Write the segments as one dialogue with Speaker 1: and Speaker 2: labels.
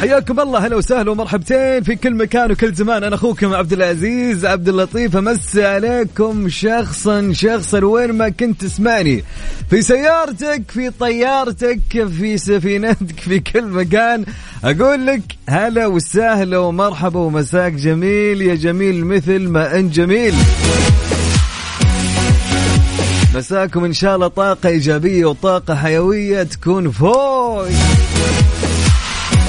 Speaker 1: حياكم الله هلا وسهلا ومرحبتين في كل مكان وكل زمان. أنا أخوكم عبد العزيز عبد اللطيف امسي عليكم شخصا شخصا. وين ما كنت تسمعني في سيارتك في طيارتك في سفينتك في كل مكان. أقول لك هلا وسهلا ومرحبا ومساك جميل. يا جميل مثل ما أنت جميل. مساكم إن شاء الله طاقة إيجابية وطاقة حيوية تكون فوق.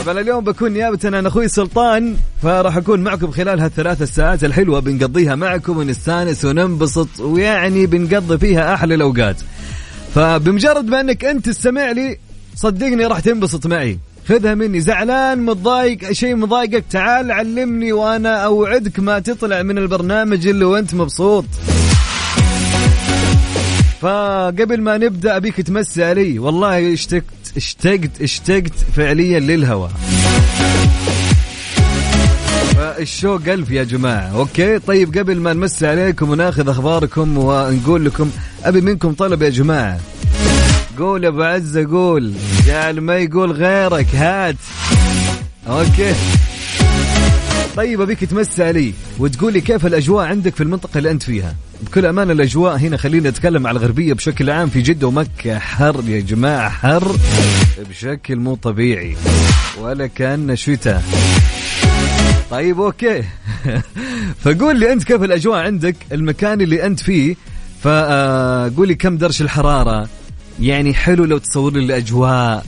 Speaker 1: طبعا اليوم بكون نيابة عن أخوي سلطان فراح أكون معكم خلال هالثلاث الساعات الحلوة بنقضيها معكم ونستانس وننبسط ويعني بنقضي فيها أحلى الأوقات. فبمجرد ما أنك أنت تستمع لي صدقني راح تنبسط معي. خذها مني زعلان متضايق شيء مضايقك تعال علمني وأنا أوعدك ما تطلع من البرنامج الا وأنت مبسوط. فقبل ما نبدأ أبيك تمسي علي والله اشتقت اشتقت اشتقت فعليا للهوى فالشوق ألف يا جماعة. أوكي؟ طيب قبل ما نمسي عليكم وناخذ أخباركم ونقول لكم أبي منكم طلب يا جماعة. قول يا أبو عزة قول. جعل ما يقول غيرك هات. okay. طيب أبيك تمسي علي وتقول لي كيف الأجواء عندك في المنطقة اللي أنت فيها؟ بكل امانه الأجواء. هنا خلينا نتكلم على الغربية بشكل عام في جدة ومكة. حر يا جماعة حر بشكل مو طبيعي ولا كأن شتاء. طيب okay. فقول لي أنت كيف الأجواء عندك المكان اللي أنت فيه. فقول لي كم درجة الحرارة؟ يعني حلو لو تصور لي الأجواء.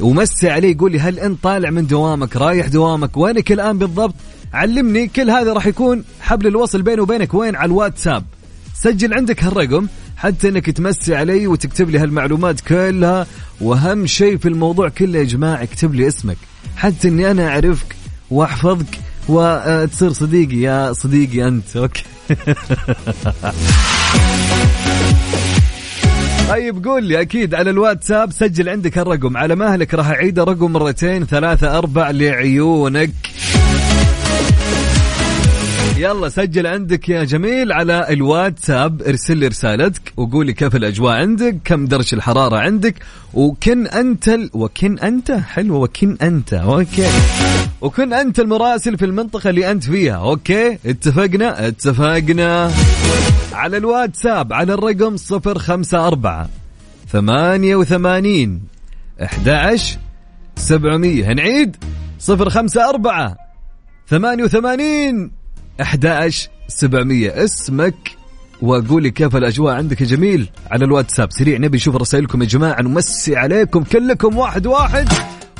Speaker 1: ومسي علي يقول لي هل أنت طالع من دوامك رايح دوامك وينك الآن بالضبط؟ علمني كل هذا راح يكون حبل الوصل بيني وبينك. وين؟ على الواتساب. سجل عندك هالرقم حتى إنك تمسي علي وتكتب لي هالمعلومات كلها. وأهم شيء في الموضوع كله يا جماعة اكتب لي اسمك. حتى إني أنا أعرفك وأحفظك وتصير صديقي. يا صديقي أنت أوكي. طيب قول لي أكيد على الواتساب سجل عندك الرقم على مهلك راح اعيد رقم مرتين ثلاثة أربع لعيونك. يلا سجل عندك يا جميل على الواتساب ارسل لي رسالتك وقول لي كيف الأجواء عندك كم درجة الحرارة عندك وكن أنت ال... وكن أنت؟ حلوة وكن أنت. okay. وكن أنت المراسل في المنطقة اللي أنت فيها. okay. اتفقنا؟ اتفقنا. على الواتساب على الرقم 054 88 11 700 نعيد 054 88 11 700 اسمك وقولي كيف الأجواء عندك يا جميل على الواتساب. سريع نبي نشوف رسائلكم يا جماعة نمسي عليكم كلكم واحد واحد.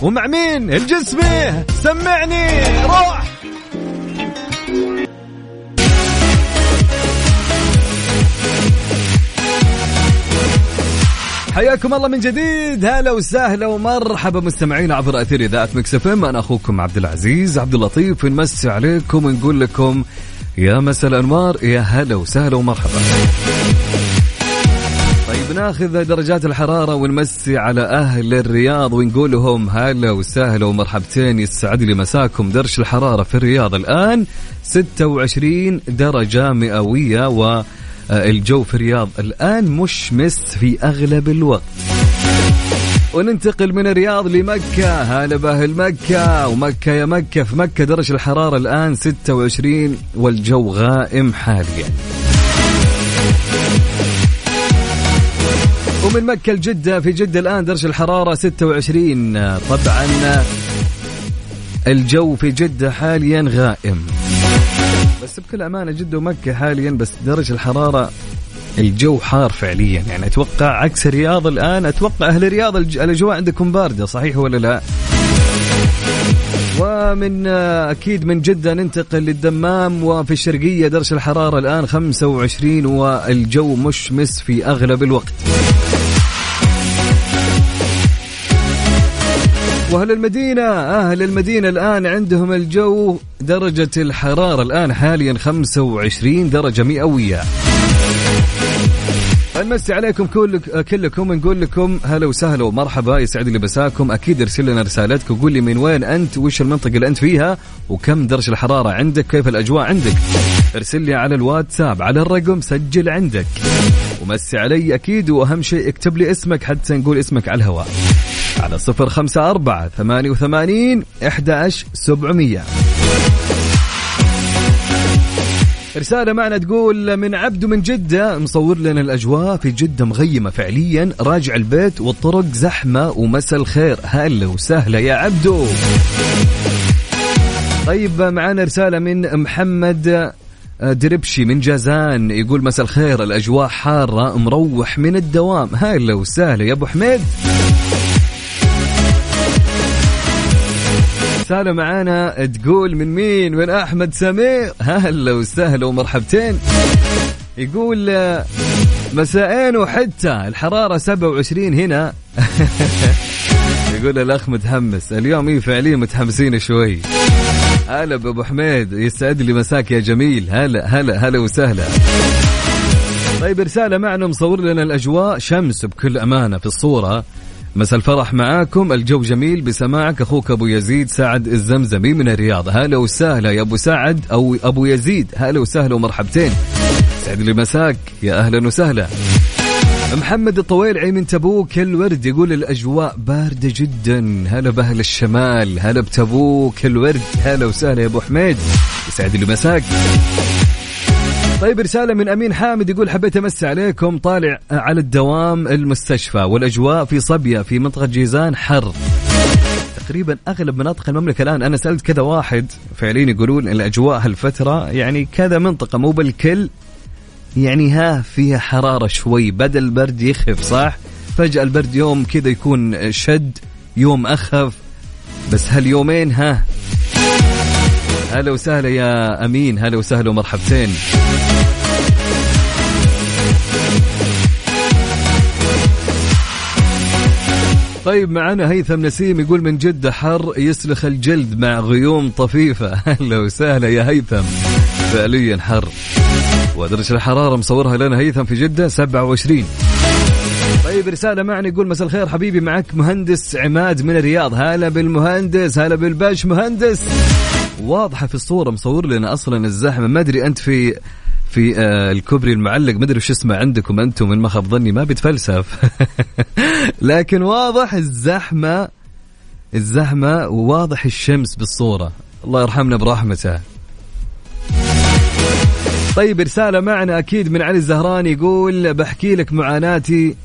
Speaker 1: ومع مين؟ الجسمي. سمعني روح. حياكم الله من جديد. هلا وسهلا ومرحبا مستمعينا عبر أثير إذاعة Mix FM. أنا أخوكم عبد العزيز عبد اللطيف. نمسي عليكم ونقول لكم يا مساء الأنوار يا هلا وسهلا ومرحبا. طيب ناخذ درجات الحرارة ونمسي على أهل الرياض ونقول لهم هلا وسهلا ومرحبتين. يسعد لي مساكم درجة الحرارة في الرياض الآن. 26 درجة مئوية والجو في الرياض الآن مشمس في أغلب الوقت. وننتقل من الرياض لمكة. هلا بأهل مكة. ومكة يا مكة. في مكة درجة الحرارة الآن 26 والجو غائم حاليا. ومن مكة لجدة. في جدة الآن درجة الحرارة 26 طبعا الجو في جدة حاليا غائم. بس بكل أمانة جدة ومكة حاليا بس درجة الحرارة الجو حار فعليا يعني أتوقع عكس الرياض الآن أتوقع أهل الرياض الأجواء عندكم باردة صحيح ولا لا؟ ومن آه، أكيد من جدة ننتقل للدمام وفي الشرقية درجة الحرارة الآن 25 والجو مشمس في أغلب الوقت وأهل المدينة أهل المدينة الآن عندهم الجو درجة الحرارة الآن حاليا 25 درجة مئوية. نمسي عليكم كل كلكم نقول لكم هلا وسهلا ومرحبا. يسعد لي مساكم. أكيد ارسل لنا رسالتك وقول لي من وين أنت وش المنطقة اللي أنت فيها وكم درجة الحرارة عندك كيف الأجواء عندك. ارسل لي على الواتساب على الرقم سجل عندك. ومسي علي أكيد وأهم شيء اكتب لي اسمك حتى نقول اسمك على الهواء. على صفر خمسة أربعة ثمانية وثمانين إحدى سبعمية. رسالة معنا تقول من عبده من جدة مصور لنا الأجواء في جدة مغيمة فعليا راجع البيت والطرق زحمة ومسا الخير. هلا وسهلا يا عبدو. طيب معنا رسالة من محمد دربشي من جازان يقول مساء الخير الأجواء حارة مروح من الدوام. هلا وسهلا يا أبو حميد. رسالة معانا تقول من مين؟ من أحمد سمير. هلا وسهلا ومرحبتين. يقول مساءين وحتى الحرارة 27 هنا. يقول الأخ متحمس. اليوم إيه فعليا متحمسين شوي. هلا بأبو حميد يسعد لي مساك يا جميل. هلا هلا هلا وسهلا. طيب رسالة معنا مصور لنا الأجواء. شمس بكل أمانة في الصورة. مساء الفرح معاكم. الجو جميل بسماعك. أخوك أبو يزيد سعد الزمزمي من الرياض. هلا وسهلا يا أبو سعد أو أبو يزيد. هلا وسهلا ومرحبتين. سعد لي مساك. يا أهلا وسهلا. محمد الطويلعي من تبوك. الورد يقول الأجواء باردة جدا. هلا بأهل الشمال. هلا بتبوك. الورد. هلا وسهلا يا أبو حميد. يسعد لي مساك. طيب رسالة من أمين حامد يقول حبيت أمسي عليكم طالع على الدوام المستشفى والأجواء في صبية في منطقة جيزان حر. تقريبا أغلب مناطق المملكة الآن أنا سألت كذا واحد فعليا يقولون الأجواء هالفترة يعني كذا منطقة مو بالكل يعني ها فيها حرارة شوي بدل البرد يخف صح؟ فجأة البرد يوم كذا يكون شد يوم أخف. بس هاليومين ها. هلا وسهلا يا أمين هلا وسهلا ومرحبتين. طيب معنا هيثم نسيم يقول من جدة حر يسلخ الجلد مع غيوم طفيفة. أهلا وسهلا يا هيثم. فعليا حر. ودرجة الحرارة مصورها لنا هيثم في جدة 27 طيب رسالة معنا يقول مساء الخير حبيبي معك مهندس عماد من الرياض. هلا بالمهندس هلا بالباش مهندس. واضحة في الصورة مصور لنا أصلا الزحمة. ما أدري أنت في في آه الكوبري المعلق. ما أدري وش اسمه عندكم أنتم من ما خاب ظني ما بيتفلسف. لكن واضح الزحمة الزحمة وواضح الشمس بالصورة. الله يرحمنا برحمته. طيب رسالة معنا أكيد من علي الزهراني يقول بحكي لك معاناتي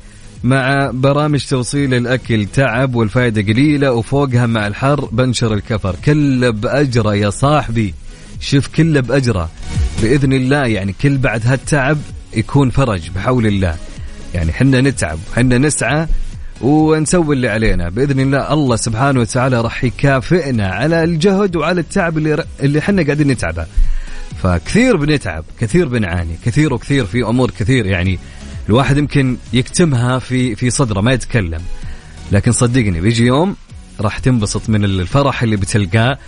Speaker 1: مع برامج توصيل الأكل. تعب والفائده قليلة وفوقها مع الحر بنشر الكفر. كله باجره يا صاحبي. شوف كله بأجره. بإذن الله يعني كل بعد هالتعب يكون فرج بحول الله. يعني حنا نتعب حنا نسعى ونسوي اللي علينا. بإذن الله الله سبحانه وتعالى راح يكافئنا على الجهد وعلى التعب اللي اللي حنا قاعدين نتعبه. فكثير بنتعب كثير بنعاني كثير وكثير في أمور كثير. يعني الواحد يمكن يكتمها في في صدره ما يتكلم. لكن صدقني بيجي يوم راح تنبسط من الفرح اللي بتلقاه.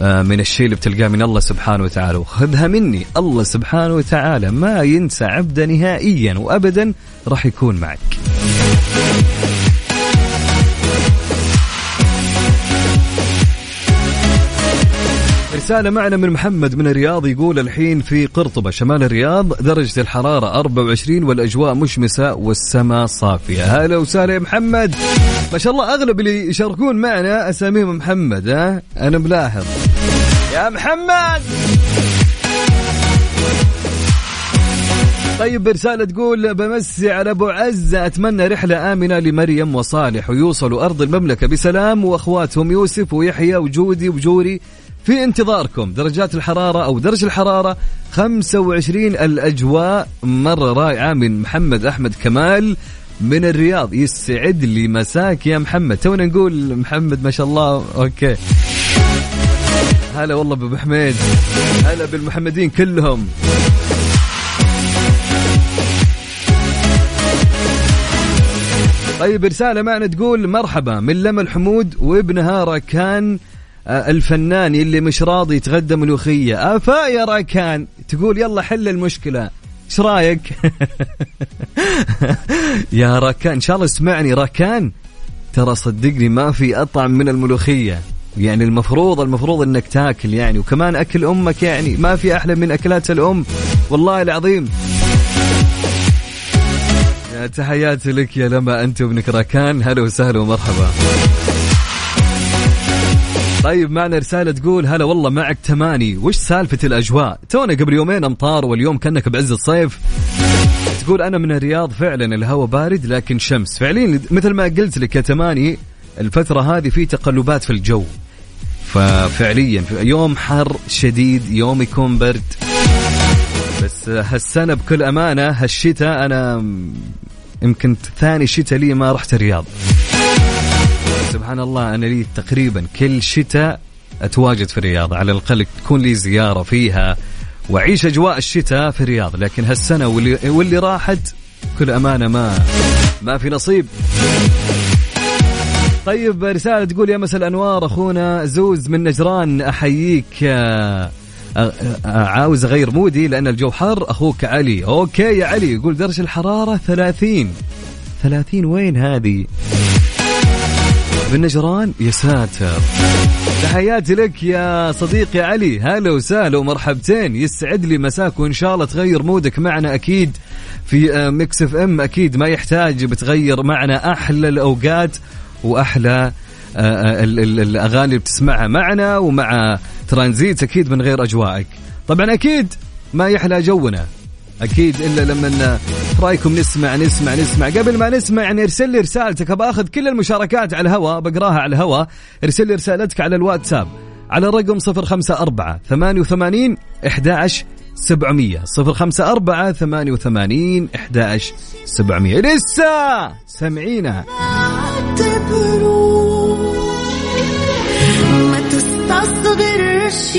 Speaker 1: من الشيء اللي بتلقاه من الله سبحانه وتعالى. وخذها مني. الله سبحانه وتعالى ما ينسى عبده نهائيا وابدا راح يكون معك. رسالة معنا من محمد من الرياض يقول الحين في قرطبة شمال الرياض درجة الحرارة 24 والأجواء مشمسة والسماء صافية. هلا وسهلا يا محمد. ما شاء الله أغلب اللي يشاركون معنا أساميهم محمد ها؟ أنا ملاحظ. يا محمد! طيب رسالة تقول بمسي على أبو عزة أتمنى رحلة آمنة لمريم وصالح. ويوصلوا أرض المملكة بسلام وأخواتهم يوسف ويحيى وجودي وجوري في انتظاركم. درجات الحرارة أو درجة الحرارة 25 الأجواء. مرة رائعة من محمد أحمد كمال من الرياض. يسعد لي مساك يا محمد. تونا نقول محمد ما شاء الله أوكي. هلا والله بابو حميد. هلا بالمحمدين كلهم. طيب رسالة معنا تقول مرحبا من لم الحمود وابنها راكان آه، الفنان اللي مش راضي يتغدى ملوخية. افا يا راكان تقول يلا حل المشكلة. إيش رأيك؟ يا راكان إن شاء الله اسمعني. راكان ترى صدقني ما في أطعم من الملوخية. يعني المفروض المفروض إنك تاكل يعني. وكمان أكل أمك يعني. ما في أحلى من أكلات الأم. والله العظيم. يا تحياتي لك يا لما أنت وابنك راكان. هلا وسهلا ومرحبا. طيب معنا رسالة تقول هلا والله معك تماني وش سالفة الأجواء؟ تونا قبل يومين أمطار واليوم كأنك بعز الصيف. تقول أنا من الرياض فعلا الهواء بارد لكن شمس. فعليا مثل ما قلت لك يا تماني الفترة هذه في تقلبات في الجو. ففعليا يوم حر شديد يوم يكون برد. بس هالسنة بكل أمانة هالشتاء أنا يمكن ثاني شتاء لي ما رحت الرياض. سبحان الله أنا لي تقريبا كل شتاء أتواجد في الرياض. على الأقل تكون لي زيارة فيها وأعيش أجواء الشتاء في الرياض. لكن هالسنة واللي واللي راحت كل أمانة ما ما في نصيب. طيب رسالة تقول يا مساء الأنوار أخونا زوز من نجران أحييك. آه، آه، آه، عاوز أغير mood ي لأن الجو حر أخوك علي. okay يا علي يقول درجة الحرارة ثلاثين. ثلاثين وين هذه؟ بالنجران يا ساتر. تحياتي لك يا صديقي علي. هلا وسهلا ومرحبتين. يسعد لي مساك وإن شاء الله تغير mood ك معنا أكيد في Mix FM. أكيد ما يحتاج بتغير معنا أحلى الأوقات. وأحلى آه، آه، الأغاني اللي بتسمعها معنا ومع ترانزيت أكيد من غير أجوائك. طبعا أكيد ما يحلى جونا. أكيد إلا لما رأيكم نسمع نسمع نسمع. قبل ما نسمع يعني ارسل لي رسالتك. باخذ كل المشاركات على الهواء بقراها على الهواء. ارسل لي رسالتك على الواتساب. على الرقم 054 88 11 700 054 88 11 700 لسه! سمعينا.
Speaker 2: ما تستصغرش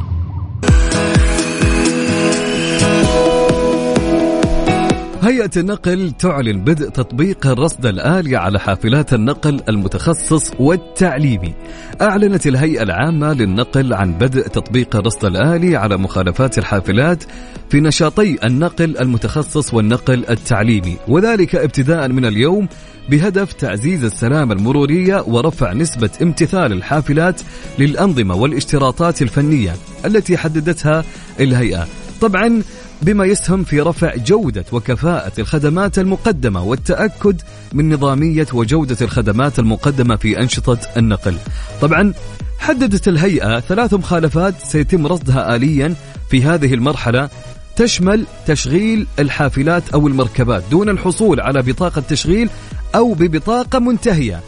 Speaker 1: هيئة النقل تعلن بدء تطبيق الرصد الآلي على حافلات النقل المتخصص والتعليمي. أعلنت الهيئة العامة للنقل عن بدء تطبيق الرصد الآلي على مخالفات الحافلات في نشاطي النقل المتخصص والنقل التعليمي، وذلك ابتداء من اليوم بهدف تعزيز السلامة المرورية ورفع نسبة امتثال الحافلات للأنظمة والاشتراطات الفنية التي حددتها الهيئة. طبعا بما يسهم في رفع جودة وكفاءة الخدمات المقدمة والتأكد من نظامية وجودة الخدمات المقدمة في أنشطة النقل. طبعا حددت الهيئة ثلاث مخالفات سيتم رصدها آليا في هذه المرحلة تشمل تشغيل الحافلات أو المركبات دون الحصول على بطاقة تشغيل أو ببطاقة منتهية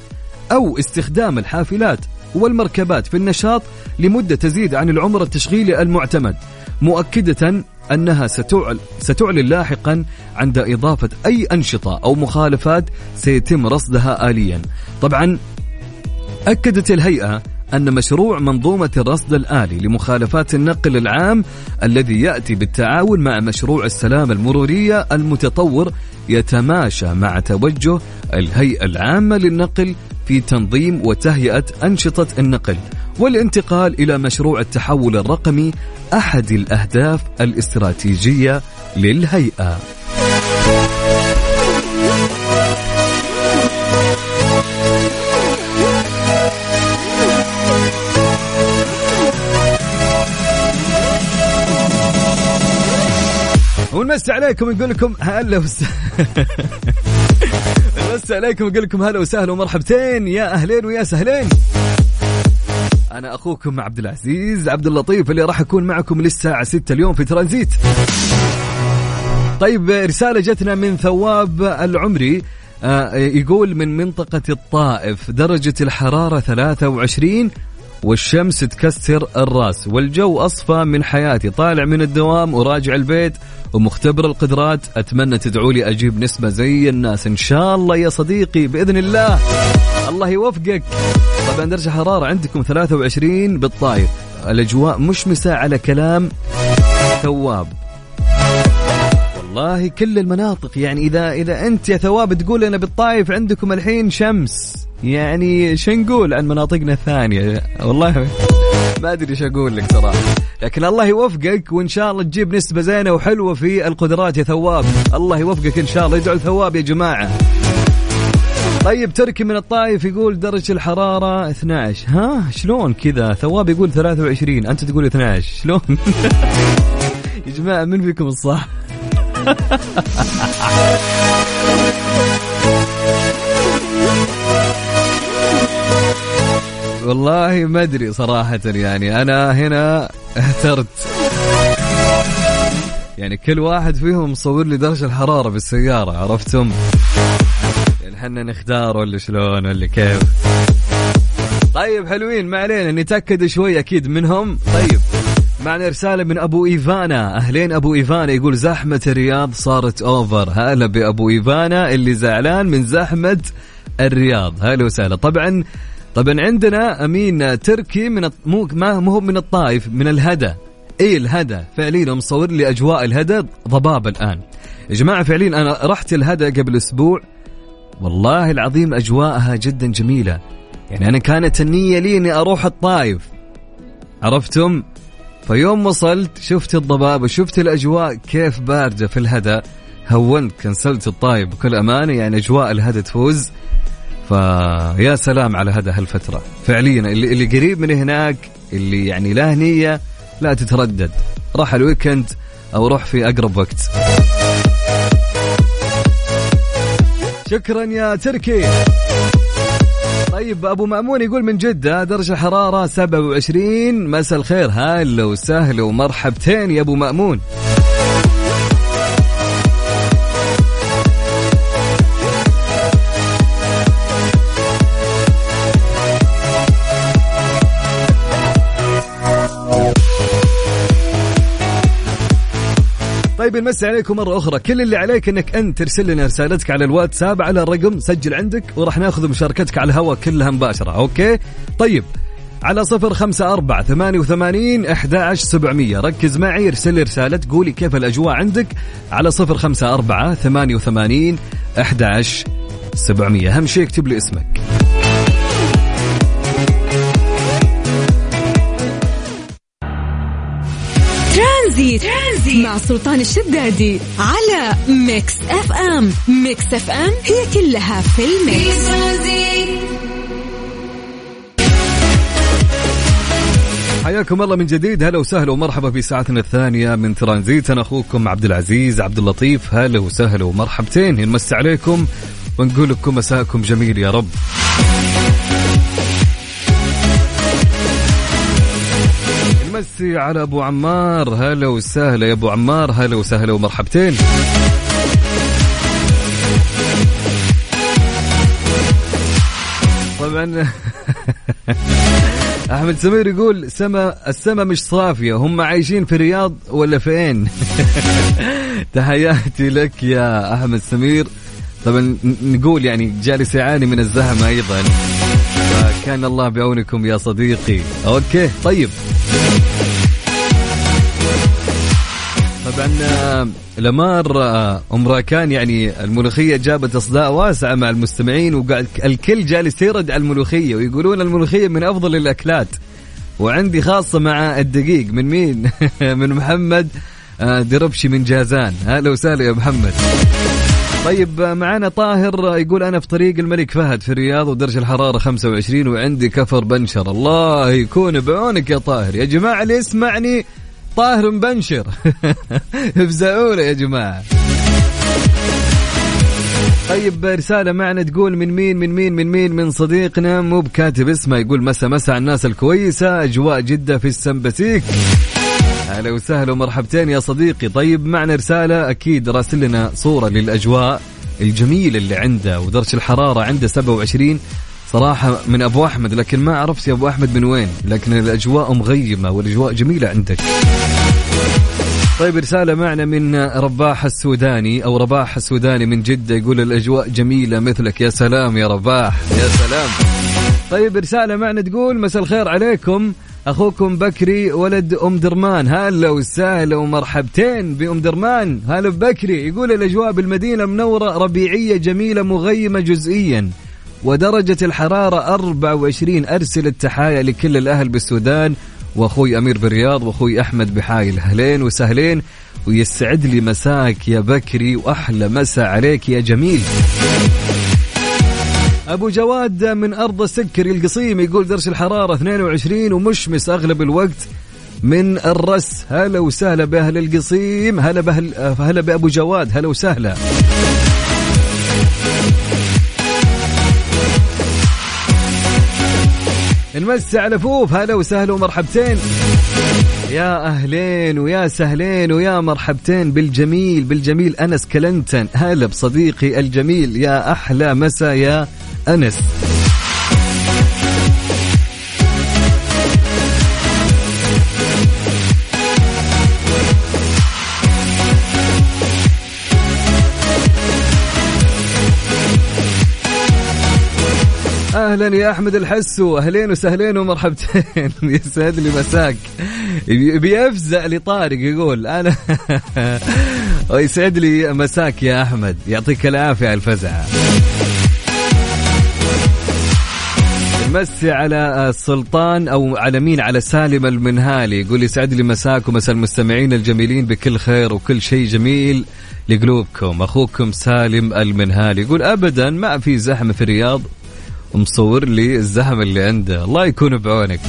Speaker 1: أو استخدام الحافلات والمركبات في النشاط لمدة تزيد عن العمر التشغيلي المعتمد مؤكدة أنها ستعل ستعلن لاحقا عند إضافة أي أنشطة أو مخالفات سيتم رصدها آليا. طبعا أكدت الهيئة أن مشروع منظومة الرصد الآلي لمخالفات النقل العام الذي يأتي بالتعاون مع مشروع السلامة المرورية المتطور يتماشى مع توجه الهيئة العامة للنقل في تنظيم وتهيئة أنشطة النقل والانتقال إلى مشروع التحول الرقمي أحد الأهداف الاستراتيجية للهيئة. ونمس عليكم نقول لكم هلا وس... بس عليكم أقول لكم هلا وسهلا ومرحبتين. يا أهلين ويا سهلين. أنا أخوكم عبد العزيز عبد اللطيف اللي راح أكون معكم للساعة 6 اليوم في ترانزيت. طيب رسالة جتنا من ثواب العمري آه، يقول من منطقة الطائف درجة الحرارة 23 والشمس تكسر الرأس والجو أصفى من حياتي طالع من الدوام وراجع البيت ومختبر القدرات أتمنى تدعوا لي أجيب نسبة زي الناس. إن شاء الله يا صديقي بإذن الله. الله يوفقك. طبعا درجة حرارة عندكم 23 بالطايف الأجواء مشمسة على كلام ثواب. والله كل المناطق يعني إذا إذا أنت يا ثواب تقول أنا بالطايف عندكم الحين شمس. يعني شو نقول عن مناطقنا الثانية؟ والله ما أدري إيش أقول لك صراحة. لكن الله يوفقك وإن شاء الله تجيب نسبة زينة وحلوة في القدرات يا ثواب. الله يوفقك إن شاء الله. يدعو الثواب يا جماعة. طيب تركي من الطايف يقول درجة الحرارة 12 ها؟ شلون كذا؟ ثواب يقول 23 أنت تقول 12 شلون؟ يا جماعة من فيكم الصح؟ والله ما أدري صراحة يعني. أنا هنا اهترت. يعني كل واحد فيهم مصور لي درجة الحرارة بالسيارة عرفتم؟ يعني إحنا نختار ولا شلون ولا كيف؟ طيب حلوين ما علينا نتأكد شوي أكيد منهم. طيب معنا رسالة من أبو إيفانا. أهلين أبو إيفانا يقول زحمة الرياض صارت أوفر. هلا بأبو إيفانا اللي زعلان من زحمة الرياض. هلا وسهلا. طبعا طبعا عندنا أمين تركي من مو ما هو من الطائف من الهدى. اي الهدى. فعليا مصور لي أجواء الهدى ضباب الآن. يا جماعة فعليا أنا رحت الهدى قبل أسبوع. والله العظيم أجواءها جدا جميلة. يعني أنا كانت النية لي إني أروح الطائف. عرفتم؟ فيوم وصلت شفت الضباب وشفت الأجواء كيف باردة في الهدى. هونت كنسلت الطايب بكل أمانة يعني أجواء الهدى تفوز. فيا سلام على هذا هالفترة. فعليا اللي, اللي قريب من هناك اللي يعني له نيه لا تتردد. راح الويكند أو روح في أقرب وقت. شكرا يا تركي. طيب أبو مأمون يقول من جدة درجة حرارة 27 مساء الخير. هلا وسهلا ومرحبتين يا أبو مأمون. طيب نمسي عليكم مرة أخرى. كل اللي عليك أنك أنت ترسل لنا رسالتك على الواتساب على الرقم سجل عندك وراح ناخذ مشاركتك على الهواء كلها مباشرة. أوكي؟ طيب على صفر خمسة أربعة ثمانية وثمانين أحد سبعمية. ركز معي ارسل لي رسالة قولي كيف الأجواء عندك. على صفر خمسة أربعة ثمانية وثمانين أحد سبعمية. أهم شيء اكتب لي اسمك.
Speaker 3: ترانزيت, ترانزيت مع سلطان الشدادي على Mix FM. Mix FM هي كلها في ال mix.
Speaker 1: حياكم الله من جديد. هلا وسهلا ومرحبا في ساعتنا الثانية من ترانزيت. أنا أخوكم عبد العزيز عبد اللطيف. هلا وسهلا ومرحبتين. نمسي عليكم ونقول لكم مساءكم جميل يا رب. نمسي على أبو عمار. هلا وسهلا يا أبو عمار. هلا وسهلا ومرحبتين. طبعا أحمد سمير يقول سما السما مش صافية. هم عايشين في الرياض ولا فين تحياتي لك يا أحمد سمير. طبعا نقول يعني جالس يعاني من الزحمه أيضا. كان الله بعونكم يا صديقي. okay طيب. طبعا آه، لمار آه، ام راكان يعني الملوخية جابت أصداء واسعه مع المستمعين وقاعد الكل جالس يرد على الملوخية ويقولون الملوخية من أفضل الأكلات. وعندي خاصة مع الدقيق من مين؟ من محمد آه، دربشي من جازان. أهلا وسهلا يا محمد. طيب معنا طاهر يقول أنا في طريق الملك فهد في الرياض ودرجه الحرارة 25 وعندي كفر بنشر. الله يكون بعونك يا طاهر. يا جماعة اللي يسمعني طاهر مبنشر. افزعوا يا جماعة. طيب رسالة معنا تقول من مين من مين من مين؟ من صديقنا مو بكاتب اسمه يقول مسا مسا على الناس الكويسة أجواء جدة في السمبسيك أهلا وسهلا ومرحبتين يا صديقي. طيب معنا رسالة. أكيد راسل لنا صورة للأجواء الجميلة اللي عنده ودرجة الحرارة عنده 27 صراحة من أبو أحمد لكن ما عرفت يا أبو أحمد من وين. لكن الأجواء مغيمة والأجواء جميلة عندك. طيب رسالة معنا من رباح السوداني أو رباح السوداني من جدة. يقول الأجواء جميلة مثلك. يا سلام يا رباح. يا سلام. طيب رسالة معنا تقول مساء الخير عليكم. أخوكم بكري ولد أم درمان. هلا وسهلا ومرحبتين بأم درمان. هلا بكري يقول الأجواء بالمدينة منورة ربيعية جميلة مغيمة جزئيا. ودرجة الحرارة 24 أرسل التحايا لكل الأهل بالسودان. وأخوي أمير بالرياض وأخوي أحمد بحايل أهلين وسهلين. ويسعد لي مساك يا بكري وأحلى مسا عليك يا جميل. أبو جواد من أرض السكري القصيم يقول درجه الحرارة 22 ومشمس أغلب الوقت من الرس. هلا وسهلا بأهل القصيم. هلا باهل هلا بأبو جواد. هلا وسهلا. نمسي على فوف. هلا وسهلا ومرحبتين. يا أهلين ويا سهلين ويا مرحبتين. بالجميل بالجميل أنس كلنتن. هلا بصديقي الجميل. يا أحلى مسا يا أنس. أهلا يا أحمد الحسو اهلين وسهلين ومرحبتين. يسعد لي مساك. بيفزع لي طارق يقول أنا ويسعد لي مساك يا أحمد. يعطيك العافية على الفزعه مسي على السلطان أو على مين؟ على سالم المنهالي. يقول يسعد لي مساك ومساء المستمعين الجميلين بكل خير وكل شيء جميل لقلوبكم. أخوكم سالم المنهالي يقول ابدا ما في زحمة في الرياض. مصور لي الزحمة اللي عنده. الله يكون بعونك.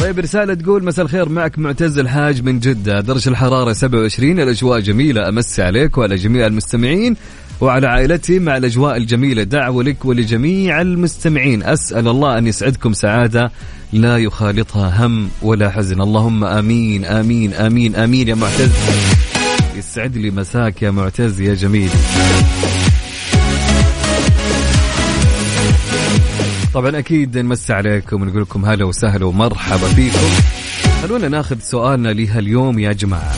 Speaker 1: طيب رسالة تقول مساء الخير معك معتز الحاج من جدة. درجة الحرارة 27 الأجواء جميلة. أمسي عليك وعلى جميع المستمعين. وعلى عائلتي مع الأجواء الجميلة. دعوة لك ولجميع المستمعين. أسأل الله أن يسعدكم سعادة لا يخالطها هم ولا حزن. اللهم آمين آمين آمين آمين يا معتز. يسعد لي مساك يا معتز يا جميل. طبعا أكيد نمسي عليكم ونقول لكم هلا وسهلا ومرحبا فيكم. خلونا ناخذ سؤالنا لها اليوم يا جماعة.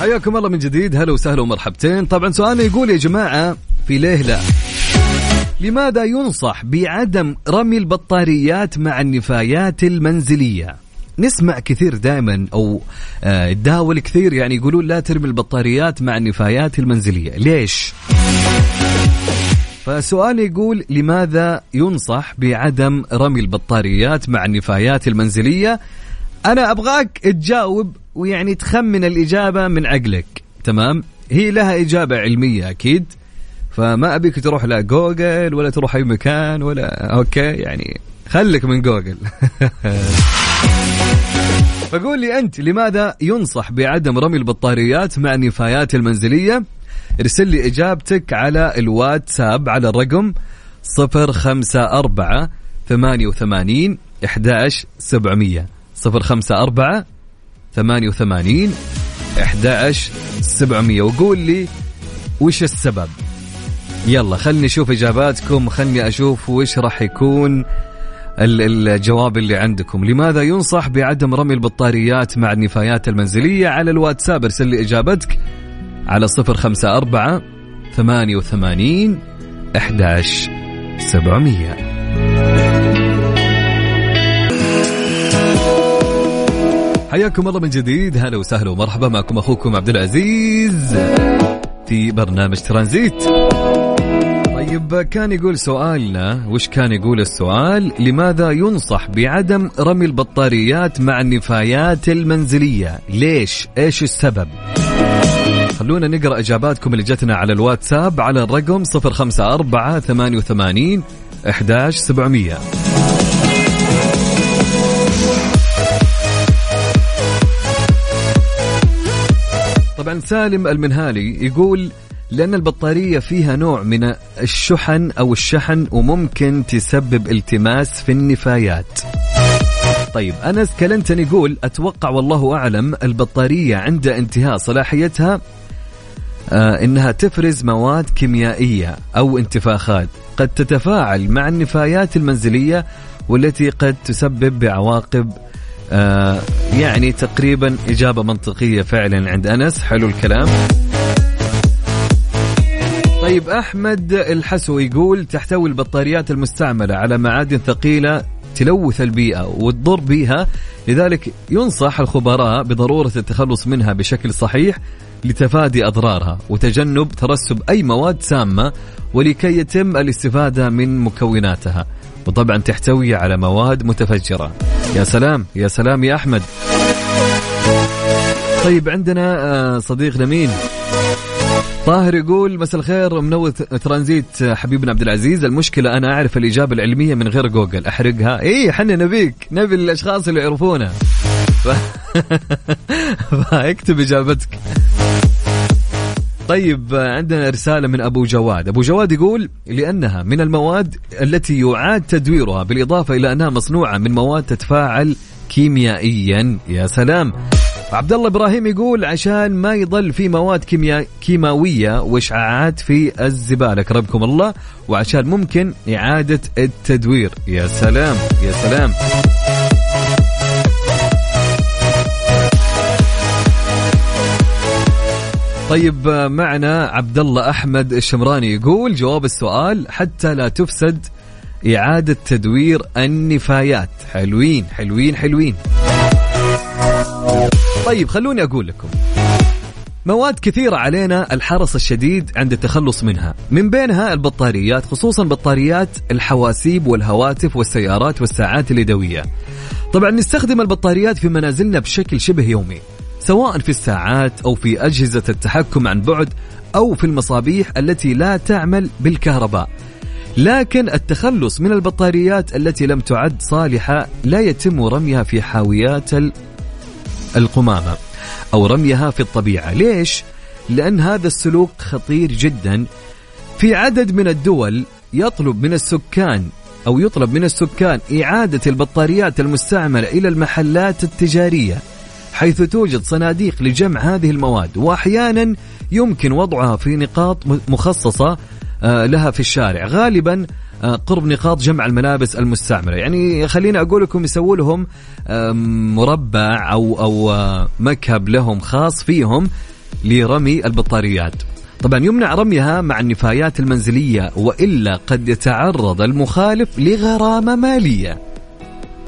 Speaker 1: حياكم الله من جديد. هلا وسهلا ومرحبتين. طبعا سؤالنا يقول يا جماعة في ليه لا؟ لماذا ينصح بعدم رمي البطاريات مع النفايات المنزلية؟ نسمع كثير دائما أو تداول كثير يعني يقولون لا ترمي البطاريات مع النفايات المنزلية. ليش؟ فسؤال يقول لماذا ينصح بعدم رمي البطاريات مع النفايات المنزلية؟ أنا أبغاك تجاوب ويعني تخمن الإجابة من عقلك. تمام؟ هي لها إجابة علمية أكيد. فما أبيك تروح لا جوجل ولا تروح أي مكان ولا okay؟ يعني خلك من جوجل. فقول لي أنت لماذا ينصح بعدم رمي البطاريات مع النفايات المنزلية؟ ارسل لي إجابتك على الواتساب على الرقم 054 88 11700 صفر خمسة أربعة ثمانية وثمانين إحداش سبعمية وقول لي وش السبب؟ يلا خلني أشوف إجاباتكم خلني أشوف وش راح يكون الجواب اللي عندكم. لماذا ينصح بعدم رمي البطاريات مع النفايات المنزلية على الواتساب؟ ارسل لي إجابتك على صفر خمسة أربعة ثمانية وثمانين أحداش سبعمية. حياكم الله من جديد. هلا وسهلا ومرحبا. معكم أخوكم عبد العزيز في برنامج ترانزيت. طيب كان يقول سؤالنا وش كان يقول السؤال؟ لماذا ينصح بعدم رمي البطاريات مع النفايات المنزلية؟ ليش؟ إيش السبب؟ خلونا نقرأ إجاباتكم اللي جتنا على الواتساب على الرقم 054 88 11700 طبعا سالم المنهالي يقول لأن البطارية فيها نوع من الشحن أو الشحن وممكن تسبب التماس في النفايات. طيب أنس كلنتن يقول أتوقع والله أعلم البطارية عند انتهاء صلاحيتها آه إنها تفرز مواد كيميائية أو انتفاخات. قد تتفاعل مع النفايات المنزلية والتي قد تسبب بعواقب آه يعني تقريبا إجابة منطقية فعلا عند أنس. حلو الكلام. طيب أحمد الحسو يقول تحتوي البطاريات المستعملة على معادن ثقيلة تلوث البيئة وتضر بها لذلك ينصح الخبراء بضرورة التخلص منها بشكل صحيح لتفادي أضرارها وتجنب ترسب أي مواد سامة ولكي يتم الاستفادة من مكوناتها. وطبعا تحتوي على مواد متفجرة. يا سلام يا سلام يا أحمد. طيب عندنا آه، صديقنا مين طاهر يقول مساء الخير منور ترانزيت حبيبنا عبد العزيز. المشكلة أنا أعرف الإجابة العلمية من غير جوجل. أحرقها. إيه حنا نبيك. نبي الأشخاص اللي يعرفونا ف... فاكتب إجابتك. طيب عندنا رسالة من أبو جواد. أبو جواد يقول لأنها من المواد التي يعاد تدويرها بالإضافة إلى أنها مصنوعة من مواد تتفاعل كيميائيا. يا سلام. عبد الله إبراهيم يقول عشان ما يضل في مواد كيمياء كيماوية وإشعاعات في الزبالة. كرمكم الله. وعشان ممكن إعادة التدوير. يا سلام. يا سلام. طيب معنا عبد الله أحمد الشمراني يقول جواب السؤال حتى لا تفسد إعادة تدوير النفايات. حلوين حلوين حلوين. طيب خلوني أقول لكم. مواد كثيرة علينا الحرص الشديد عند التخلص منها. من بينها البطاريات خصوصا بطاريات الحواسيب والهواتف والسيارات والساعات اليدوية. طبعا نستخدم البطاريات في منازلنا بشكل شبه يومي. سواء في الساعات أو في أجهزة التحكم عن بعد أو في المصابيح التي لا تعمل بالكهرباء. لكن التخلص من البطاريات التي لم تعد صالحة لا يتم رميها في حاويات القمامة أو رميها في الطبيعة. ليش؟ لأن هذا السلوك خطير جدا. في عدد من الدول يطلب من السكان أو يطلب من السكان إعادة البطاريات المستعملة إلى المحلات التجارية. حيث توجد صناديق لجمع هذه المواد وأحيانا يمكن وضعها في نقاط مخصصة آه، لها في الشارع. غالبا آه، قرب نقاط جمع الملابس المستعمله يعني خليني أقول لكم يسووا لهم مربع أو أو آه، مكهب لهم خاص فيهم لرمي البطاريات. طبعا يمنع رميها مع النفايات المنزلية وإلا قد يتعرض المخالف لغرامة مالية.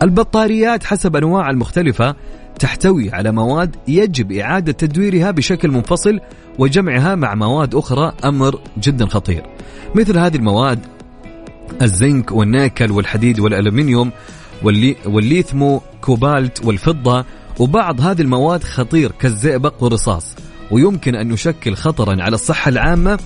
Speaker 1: البطاريات حسب أنواع المختلفة تحتوي على مواد يجب إعادة تدويرها بشكل منفصل وجمعها مع مواد أخرى أمر جدا خطير. مثل هذه المواد الزنك والنيكل والحديد والألمنيوم واللي والليثمو كوبالت والفضة وبعض هذه المواد خطير كالزئبق والرصاص. ويمكن أن يشكل خطرا على الصحة العامة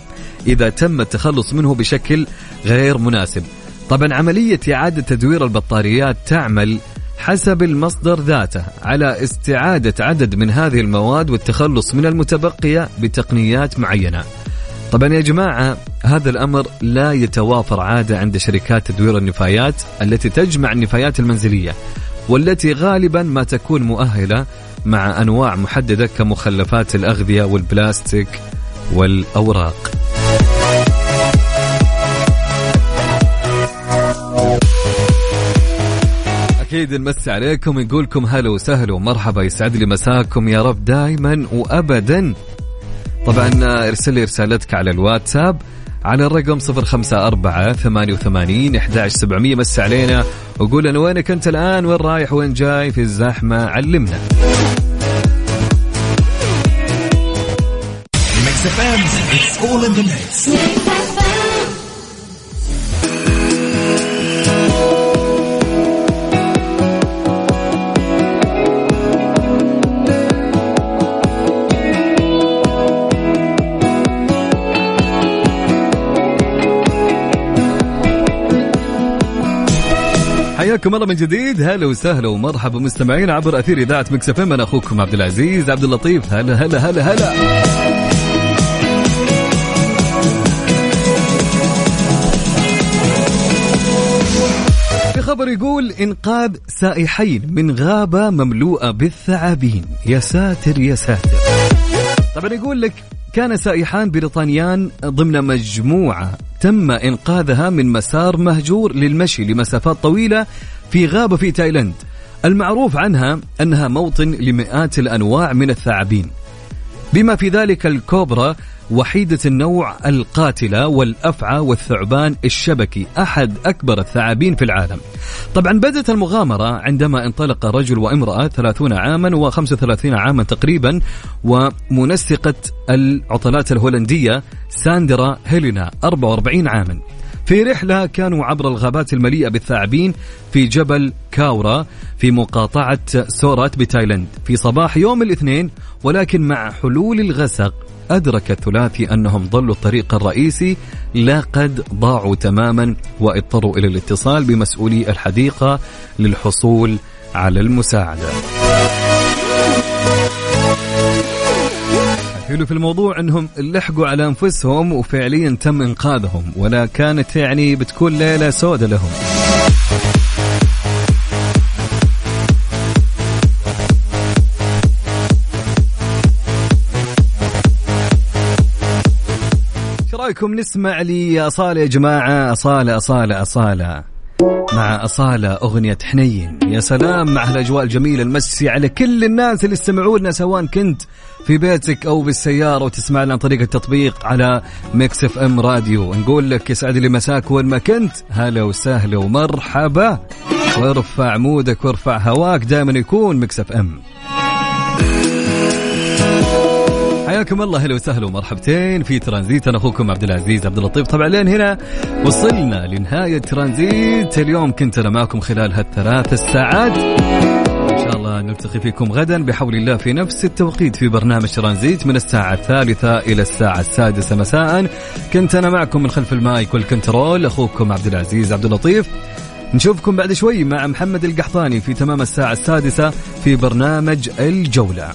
Speaker 1: إذا تم التخلص منه بشكل غير مناسب. طبعا عملية إعادة تدوير البطاريات تعمل حسب المصدر ذاته على استعادة عدد من هذه المواد والتخلص من المتبقية بتقنيات معينة. طبعا يا جماعة هذا الأمر لا يتوافر عادة عند شركات تدوير النفايات التي تجمع النفايات المنزلية والتي غالبا ما تكون مؤهلة مع أنواع محددة كمخلفات الأغذية والبلاستيك والأوراق. أكيد نمسي عليكم نقولكم هلا وسهلا ومرحبا يسعد لي مساكم يا رب دائما وابدا. طبعا ارسل لي رسالتك على الواتساب على الرقم 054 88 11700 مس علينا وقول لنا وينك أنت الآن؟ وين رايح؟ وين جاي؟ في الزحمة؟ علمنا. It's all in the mix. حياكم الله من جديد. هلا وسهلا ومرحبا مستمعين عبر أثير إذاعة مكس أنا أخوكم عبد العزيز عبد اللطيف. هلا هلا هلا هلا. في خبر يقول إنقاذ سائحين من غابة مملوءة بالثعابين. يا ساتر يا ساتر. طبعا يقول لك كان سائحان بريطانيان ضمن مجموعة تم إنقاذها من مسار مهجور للمشي لمسافات طويلة في غابة في تايلاند. المعروف عنها أنها موطن لمئات الأنواع من الثعابين. بما في ذلك الكوبرا وحيدة النوع القاتلة والأفعى والثعبان الشبكي أحد أكبر الثعابين في العالم. طبعا بدأت المغامرة عندما انطلق رجل وامرأة 30 عاما و35 عاما تقريبا ومنسقة العطلات الهولندية ساندرا هيلينا 44 عاما. في رحلة كانوا عبر الغابات المليئة بالثعابين في جبل كاورا في مقاطعة سورات بتايلاند. في صباح يوم الاثنين ولكن مع حلول الغسق أدرك الثلاثي أنهم ضلوا الطريق الرئيسي لا قد ضاعوا تماما واضطروا إلى الاتصال بمسؤولي الحديقة للحصول على المساعدة. الحلو في الموضوع أنهم لحقوا على أنفسهم وفعليا تم إنقاذهم ولا كانت يعني بتكون ليلة سوداء لهم. رأيكم؟ نسمع لي أصالة يا جماعة. أصالة أصالة أصالة. مع أصالة أغنية حنين. يا سلام مع هالأجواء الجميلة المسي على كل الناس اللي استمعوا لنا سواء كنت في بيتك أو بالسيارة وتسمع لنا عن طريق التطبيق على Mix FM Radio. نقول لك يسعد لي مساك وين ما كنت. هلا وسهلا ومرحبا. وارفع mood ك وارفع هواك. دائما يكون Mix FM. حياكم الله أهلا وسهلا ومرحبتين في ترانزيت. أنا أخوكم عبد العزيز عبد اللطيف. طبعا لين هنا وصلنا لنهاية ترانزيت. اليوم كنت أنا معكم خلال هالثلاث الساعات. إن شاء الله نلتقي فيكم غدا بحول الله في نفس التوقيت في برنامج ترانزيت من الساعة الثالثة إلى الساعة السادسة مساء. كنت أنا معكم من خلف ال mic وال control أخوكم عبد العزيز عبد اللطيف. نشوفكم بعد شوي مع محمد القحطاني في تمام الساعة السادسة في برنامج الجولة.